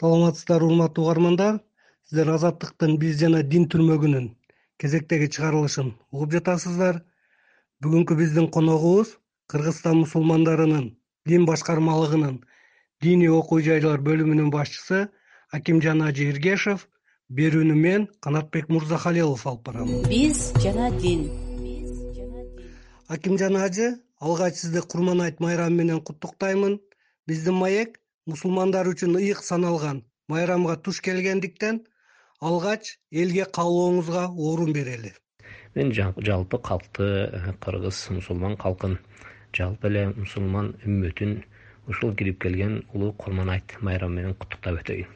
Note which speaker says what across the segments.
Speaker 1: саламатсыздарбы урматтуу угармандар. Сиздер азаттыктын биз жана дин түрмөгүнүн кезектеги чыгарылышын угуп жатасыздар. Бүгүнкү биздин коногубуз кыргызстан мусулмандарынын дин башкармалыгынын диний окуу жайлар бөлүмүнүн башчысы акимжан ажы эргешев берүүнү мен канатбек мырзахалилов алып барам.
Speaker 2: Биз жана дин.
Speaker 1: Акимжан ажы алгач сизди курман айт майрамы менен куттуктаймын биздин маек мусулмандар үчүн ыйык саналган майрамга туш келгендиктен алгач элге каалооңузга орун берели.
Speaker 3: Мен жалпы калкты э, кыргыз мусулман калкын жалпы эле мусулман үммөтүн ушул кирип келген улуу курман айт майрамы менен куттуктап өтөйүн.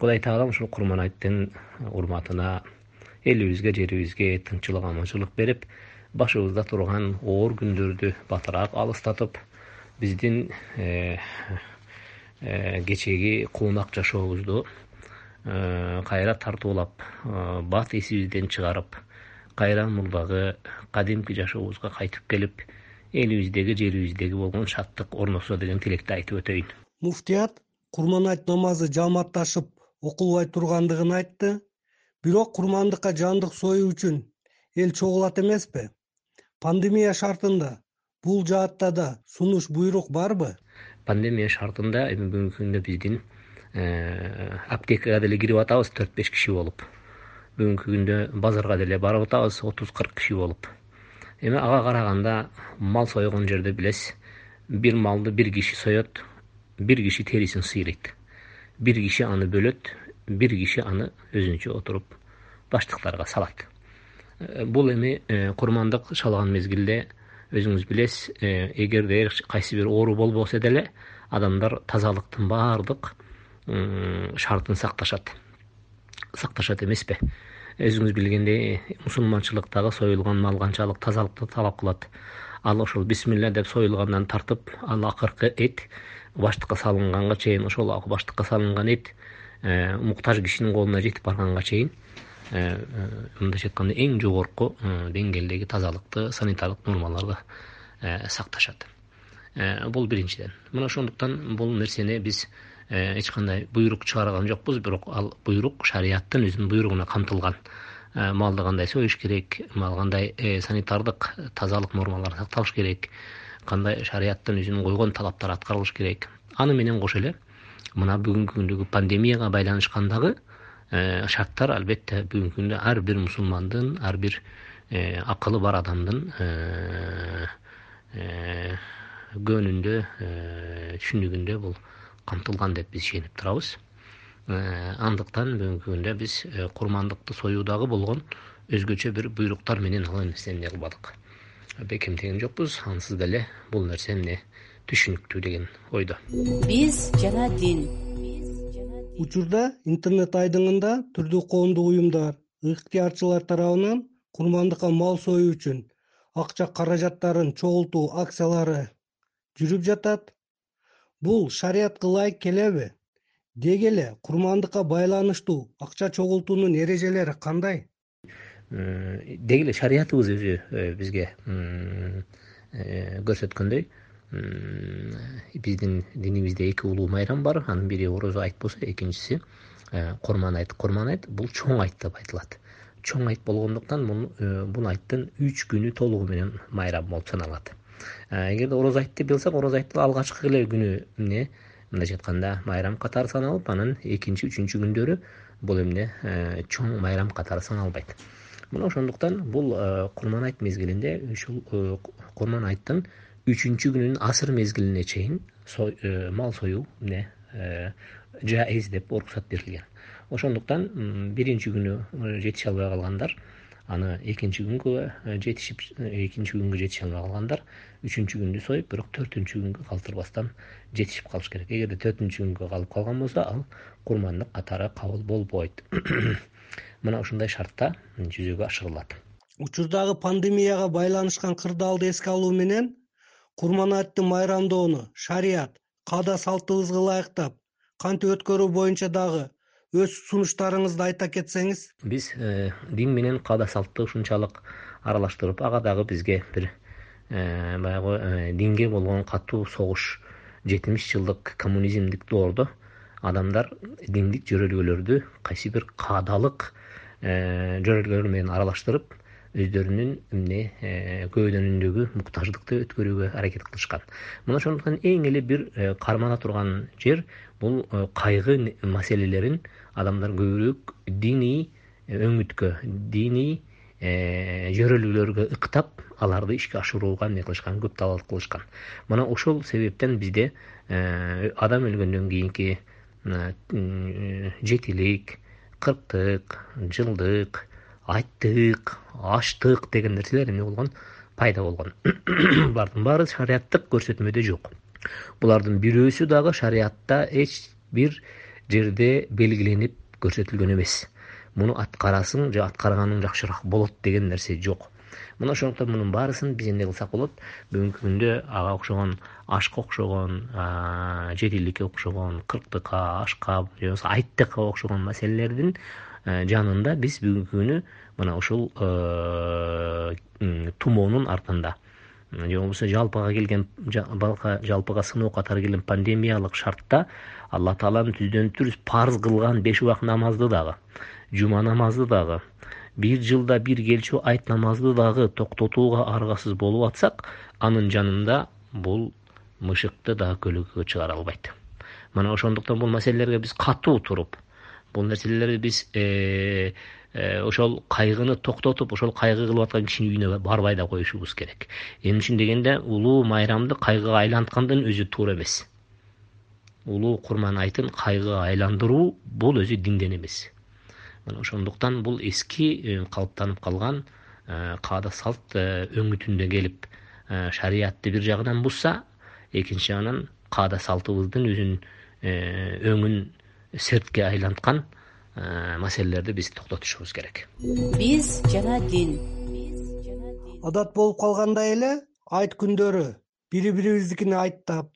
Speaker 3: Кудай таала ушул курман айттын урматына элибизге жерибизге тынччылык аманчылык берип башыбызда турган оор күндөрдү батыраак алыстатып биздин э, кечээги куунак жашообузду э, кайра тартуулап э, бат эсибизден чыгарып кайра мурдагы кадимки жашообузга кайтып келип элибиздеги жерибиздеги болгон шаттык орношсо деген тилекти айтып өтөйүн.
Speaker 1: Муфтият курман айт намазы жааматташып окулбай тургандыгын айтты. Бирок курмандыкка жандык союу үчүн эл чогулат эмеспи? Пандемия шартында бул жаатта да сунуш буйрук барбы
Speaker 3: пандемия шартында эми бүгүнкү күндө биздин э, аптекага деле кирип атабыз төрт беш киши болуп. Бүгүнкү күндө базарга деле барып атабыз отуз кырк киши болуп. Эми ага караганда мал сойгон жерде билесиз бир малды бир киши соет бир киши терисин сыйрыйт бир киши аны бөлөт бир киши аны өзүнчө отуруп баштыктарга салат. Э, бул эми э, курмандык шалган мезгилде өзүңүз билесиз э, эгерде кайсы бир оору болбосо деле адамдар тазалыктын баардык шартын сакташат. Сакташат эмеспи. Өзүңүз билгендей мусулманчылыктагы союлган мал канчалык тазалыкты талап кылат. Ал ошол бисмилля деп союлгандан тартып ал акыркы эт баштыкка салынганга чейин ошол баштыкка салынган эт э, муктаж кишинин колуна жетип барганга чейин мындайча айтканда эң жогорку э, деңгээлдеги тазалыкты санитардык нормаларды сакташат. Бул биринчиден. Мына ошондуктан бул нерсени биз эч кандай буйрук чыгарган жокпуз бирок ал буйрук шарияттын өзүнүн буйругуна камтылган малды кандай союш керек мал кандай санитардык тазалык нормалары сакталыш керек кандай шарияттын өзүнүн койгон талаптары аткарылыш керек. Аны менен кошо эле мына бүгүнкү күндөгү пандемияга байланышкан дагы Э, шарттар албетте бүгүнкү күндө ар бир мусулмандын ар бир э, акылы бар адамдын э, көңүлүндө түшүнүгүндө бул камтылган деп биз ишенип турабыз. Андыктан бүгүнкү күндө биз курмандыкты союудагы болгон өзгөчө бир буйруктар менен ал нерсени эмне кылбадык? Бекемдеген жокпуз ансыз деле бул нерсе эмне түшүнүктүү деген ойдо.
Speaker 2: Биз жана дин
Speaker 1: учурда интернет айдыңында түрдүү коомдук уюмдар ыктыярчылар тарабынан курмандыкка мал союу үчүн акча каражаттарын чогултуу акциялары жүрүп жатат. Бул шариятка ылайык келеби деги эле курмандыкка байланыштуу акча чогултуунун эрежелери кандай?
Speaker 3: Деги эле шариятыбыз өзү э, бизге э, көрсөткөндөй биздин динибизде эки улуу майрам бар. Анын бири орозо айт болсо экинчиси э, курман айт. Курман айт бул чоң айт деп айтылат. Чоң айт болгондуктан э, бул айттын үч күнү толугу менен майрам болуп саналат. Э, эгерде орозо айт деп ыйласак орозо айттын алгачкы эле күнү эмне? Мындайча айтканда майрам катары саналып анан экинчи үчүнчү күндөрү бул эмне? Чоң майрам катары саналбайт. Мына ошондуктан бул курман айт мезгилинде ушул курман айттын үчүнчү күнүнүн асыр мезгилине чейин э, мал союу эмне э, жайыз деп уруксат берилген. Ошондуктан биринчи күнү э, жетише албай калгандар аны экинчи күнгө жетишип экинчи күнгө жетише албай калгандар үчүнчү күндү союп бирок төртүнчү күнгө калтырбастан жетишип калыш керек. Эгерде төртүнчү күнгө калып калган болсо ал курмандык катары кабыл болбойт. Мына ушундай шартта жүзөгө ашырылат.
Speaker 1: Учурдагы пандемияга байланышкан кырдаалды эске алуу менен курман айттын майрамдоону шарият каада салтыбызга ылайыктап кантип өткөрүү боюнча дагы өз сунуштарыңызды айта кетсеңиз.
Speaker 3: Биз э, дин менен каада салтты ушунчалык аралаштырып ага дагы бизге бир э, баягы э, динге болгон катуу согуш жетимиш жылдык коммунизмдик доордо адамдар диндик жөрөлгөлөрдү кайсы бир каадалык жөрөлгөлөр менен аралаштырып өздөрүнүн эмне көөдөнүндөгү муктаждыкты өткөрүүгө аракет кылышкан. Мына ошондуктан эң эле бир кармана турган жер бул кайгы маселелерин адамдар көбүрөөк диний өңүткө диний жөрөлгөлөргө ыктап аларды ишке ашырууга эмне кылышкан көп талап кылышкан. Мына ошол себептен бизде адам өлгөндөн кийинки жетилик кырктык жылдык айттык аштык деген нерселер эмне болгон? Пайда болгон. Булардын баары шариаттык көрсөтмөдө жок. Булардын бирөөсү дагы шариятта эч бир жерде белгиленип көрсөтүлгөн эмес. Муну аткарасың же аткарганың жакшыраак болот деген нерсе жок. Мына ошондуктан мунун баарысын биз эмне кылсак болот? Бүгүнкү күндө ага окшогон ашка окшогон жетиликке окшогон кырктыкка ашка же болбосо айттыкка окшогон маселелердин жанында биз бүгүнкү күнү мына ушул тумоонун артында. Же болбосо жалпыга келген жалпыга сыноо катары келген пандемиялык шартта алла тааланын түздөн түз парз кылган беш убак намазды дагы жума намазды дагы бир жылда бир келчү айт намазды дагы токтотууга аргасыз болуп атсак анын жанында бул мышыкты дагы көлөкөгө чыгара албайт. Мына ошондуктан бул маселелерге биз катуу туруп бул нерселерди биз э, э, ошол кайгыны токтотуп ошол кайгы кылып аткан кишинин үйүнө барбай да коюшубуз керек. Эмне үчүн дегенде улуу майрамды кайгыга айланткандын өзү туура эмес. Улуу курман айтын кайгыга айландыруу бул өзү динден эмес. Мына ошондуктан бул эски э, калыптанып калган каада салт өңүтүндө келип шариятты бир жагынан бузса экинчи жагынан каада салтыбыздын өзүн өңүн сертке айланткан маселелерди биз токтотушубуз керек.
Speaker 2: Биз жана дин.
Speaker 1: Адат болуп калгандай эле айт күндөрү бири бирибиздикини айттап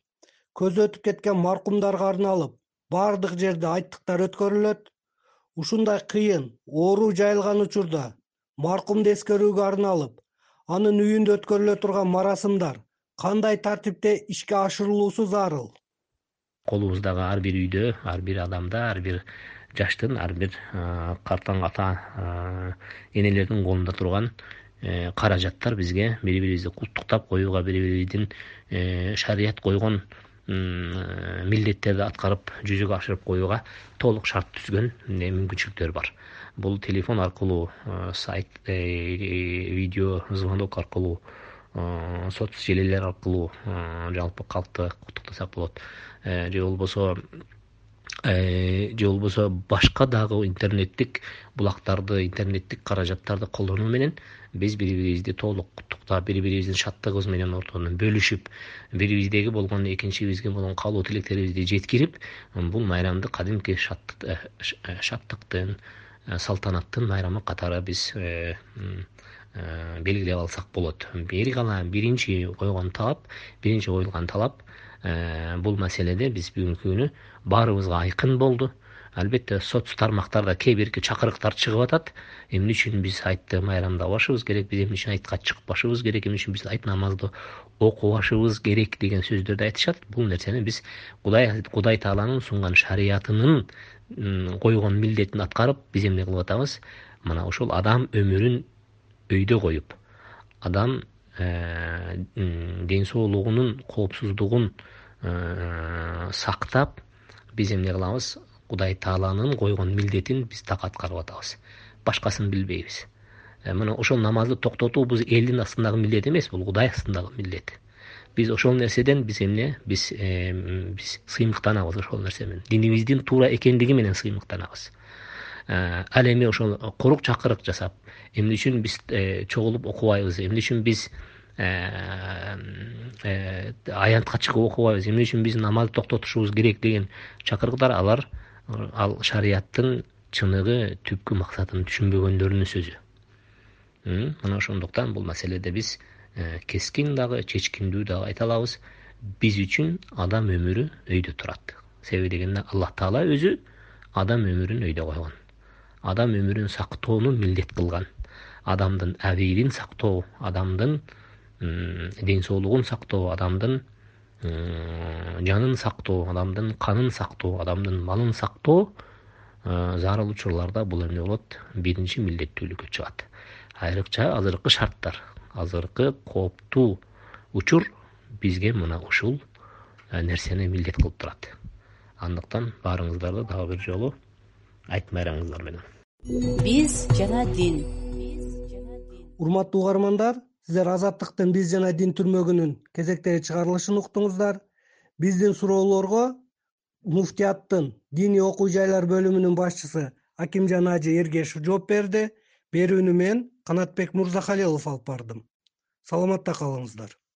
Speaker 1: көзү өтүп кеткен маркумдарга арналып баардык жерде айттыктар өткөрүлөт. Ушундай кыйын оору жайылган учурда маркумду эскерүүгө арналып анын үйүндө өткөрүлө турган марасымдар кандай тартипте ишке ашырылуусу зарыл
Speaker 3: колубуздагы ар бир үйдө ар бир адамда ар бир жаштын ар бир картаң ата энелердин колунда турган э, каражаттар бизге бири бирибизди куттуктап коюуга бири бирибиздин э, шарият койгон милдеттерди аткарып жүзөгө ашырып коюуга толук шарт түзгөн мүмкүнчүлүктөр бар. Бул телефон аркылуу сайт э, видео звонок аркылуу соц желелер аркылуу жалпы калкты куттуктасак болот. Э, же болбосо э, же болбосо башка дагы интернеттик булактарды интернеттик каражаттарды колдонуу менен биз бири бирибизди толук куттуктап бири бирибиздин шаттыгыбыз менен ортодон бөлүшүп бирибиздеги болгон экинчибизге болгон каалоо тилектерибизди жеткирип бул майрамды кадимки э, э, шаттыктын э, салтанаттын майрамы катары биз белгилеп алсак болот. Бери кала биринчи койгон талап биринчи коюлган талап бул маселеде биз бүгүнкү күнү баарыбызга айкын болду албетте соц тармактарда кээ бирки чакырыктар чыгып атат. Эмне үчүн биз айтты майрамдабашыбыз керек биз эмне үчүн айтка чыкпашыбыз керек эмне үчүн биз айт намазды окубашыбыз керек деген сөздөрдү айтышат. Бул нерсени биз кудай кудай тааланын сунган шариятынын койгон милдетин аткарып биз эмне кылып атабыз? Мына ушул адам өмүрүн өйдө коюп адам э, ден соолугунун коопсуздугун э, сактап биз эмне кылабыз кудай тааланын койгон милдетин биз так аткарып атабыз. Башкасын билбейбиз. Э, мына ошол намазды токтотуу бул элдин астындагы милдет эмес бул кудай астындагы милдет. Биз ошол нерседен биз эмне? Биз э, биз сыймыктанабыз ошол нерсе менен динибиздин туура экендиги менен сыймыктанабыз. Э, ал эми ошол курук чакырык жасап эмне үчүн биз чогулуп окубайбыз? Эмне үчүн биз аянтка чыгып окубайбыз? Эмне үчүн биз намазды токтотушубуз керек деген чакырыктар алар ал шарияттын чыныгы түпкү максатын түшүнбөгөндөрүнүн сөзү. Мына ошондуктан бул маселеде биз э, кескин дагы чечкиндүү дагы айта алабыз. Биз үчүн адам өмүрү өйдө турат. Себеби дегенде аллах таала өзү адам өмүрүн өйдө койгон. Адам өмүрүн сактоону милдет кылган. Адамдын абийдин сактоо адамдын ден соолугун сактоо адамдын жанын сактоо адамдын канын сактоо адамдын малын сактоо зарыл учурларда бул эмне болот? Биринчи милдеттүүлүккө чыгат. Айрыкча азыркы шарттар. Азыркы кооптуу учур бизге мына ушул нерсени милдет кылып турат. Андыктан баарыңыздарды дагы бир жолу айтып майраңыздар менен.
Speaker 2: Биз жана дин.
Speaker 1: Урматтуу угармандар сиздер азаттыктын биз жана дин түрмөгүнүн кезектеги чыгарылышын уктуңуздар. Биздин суроолорго муфтияттын диний окуу жайлар бөлүмүнүн башчысы акимжан ажы эргешев жооп берди. Берүүнү мен канатбек мырзахалилов алып бардым. Саламатта калыңыздар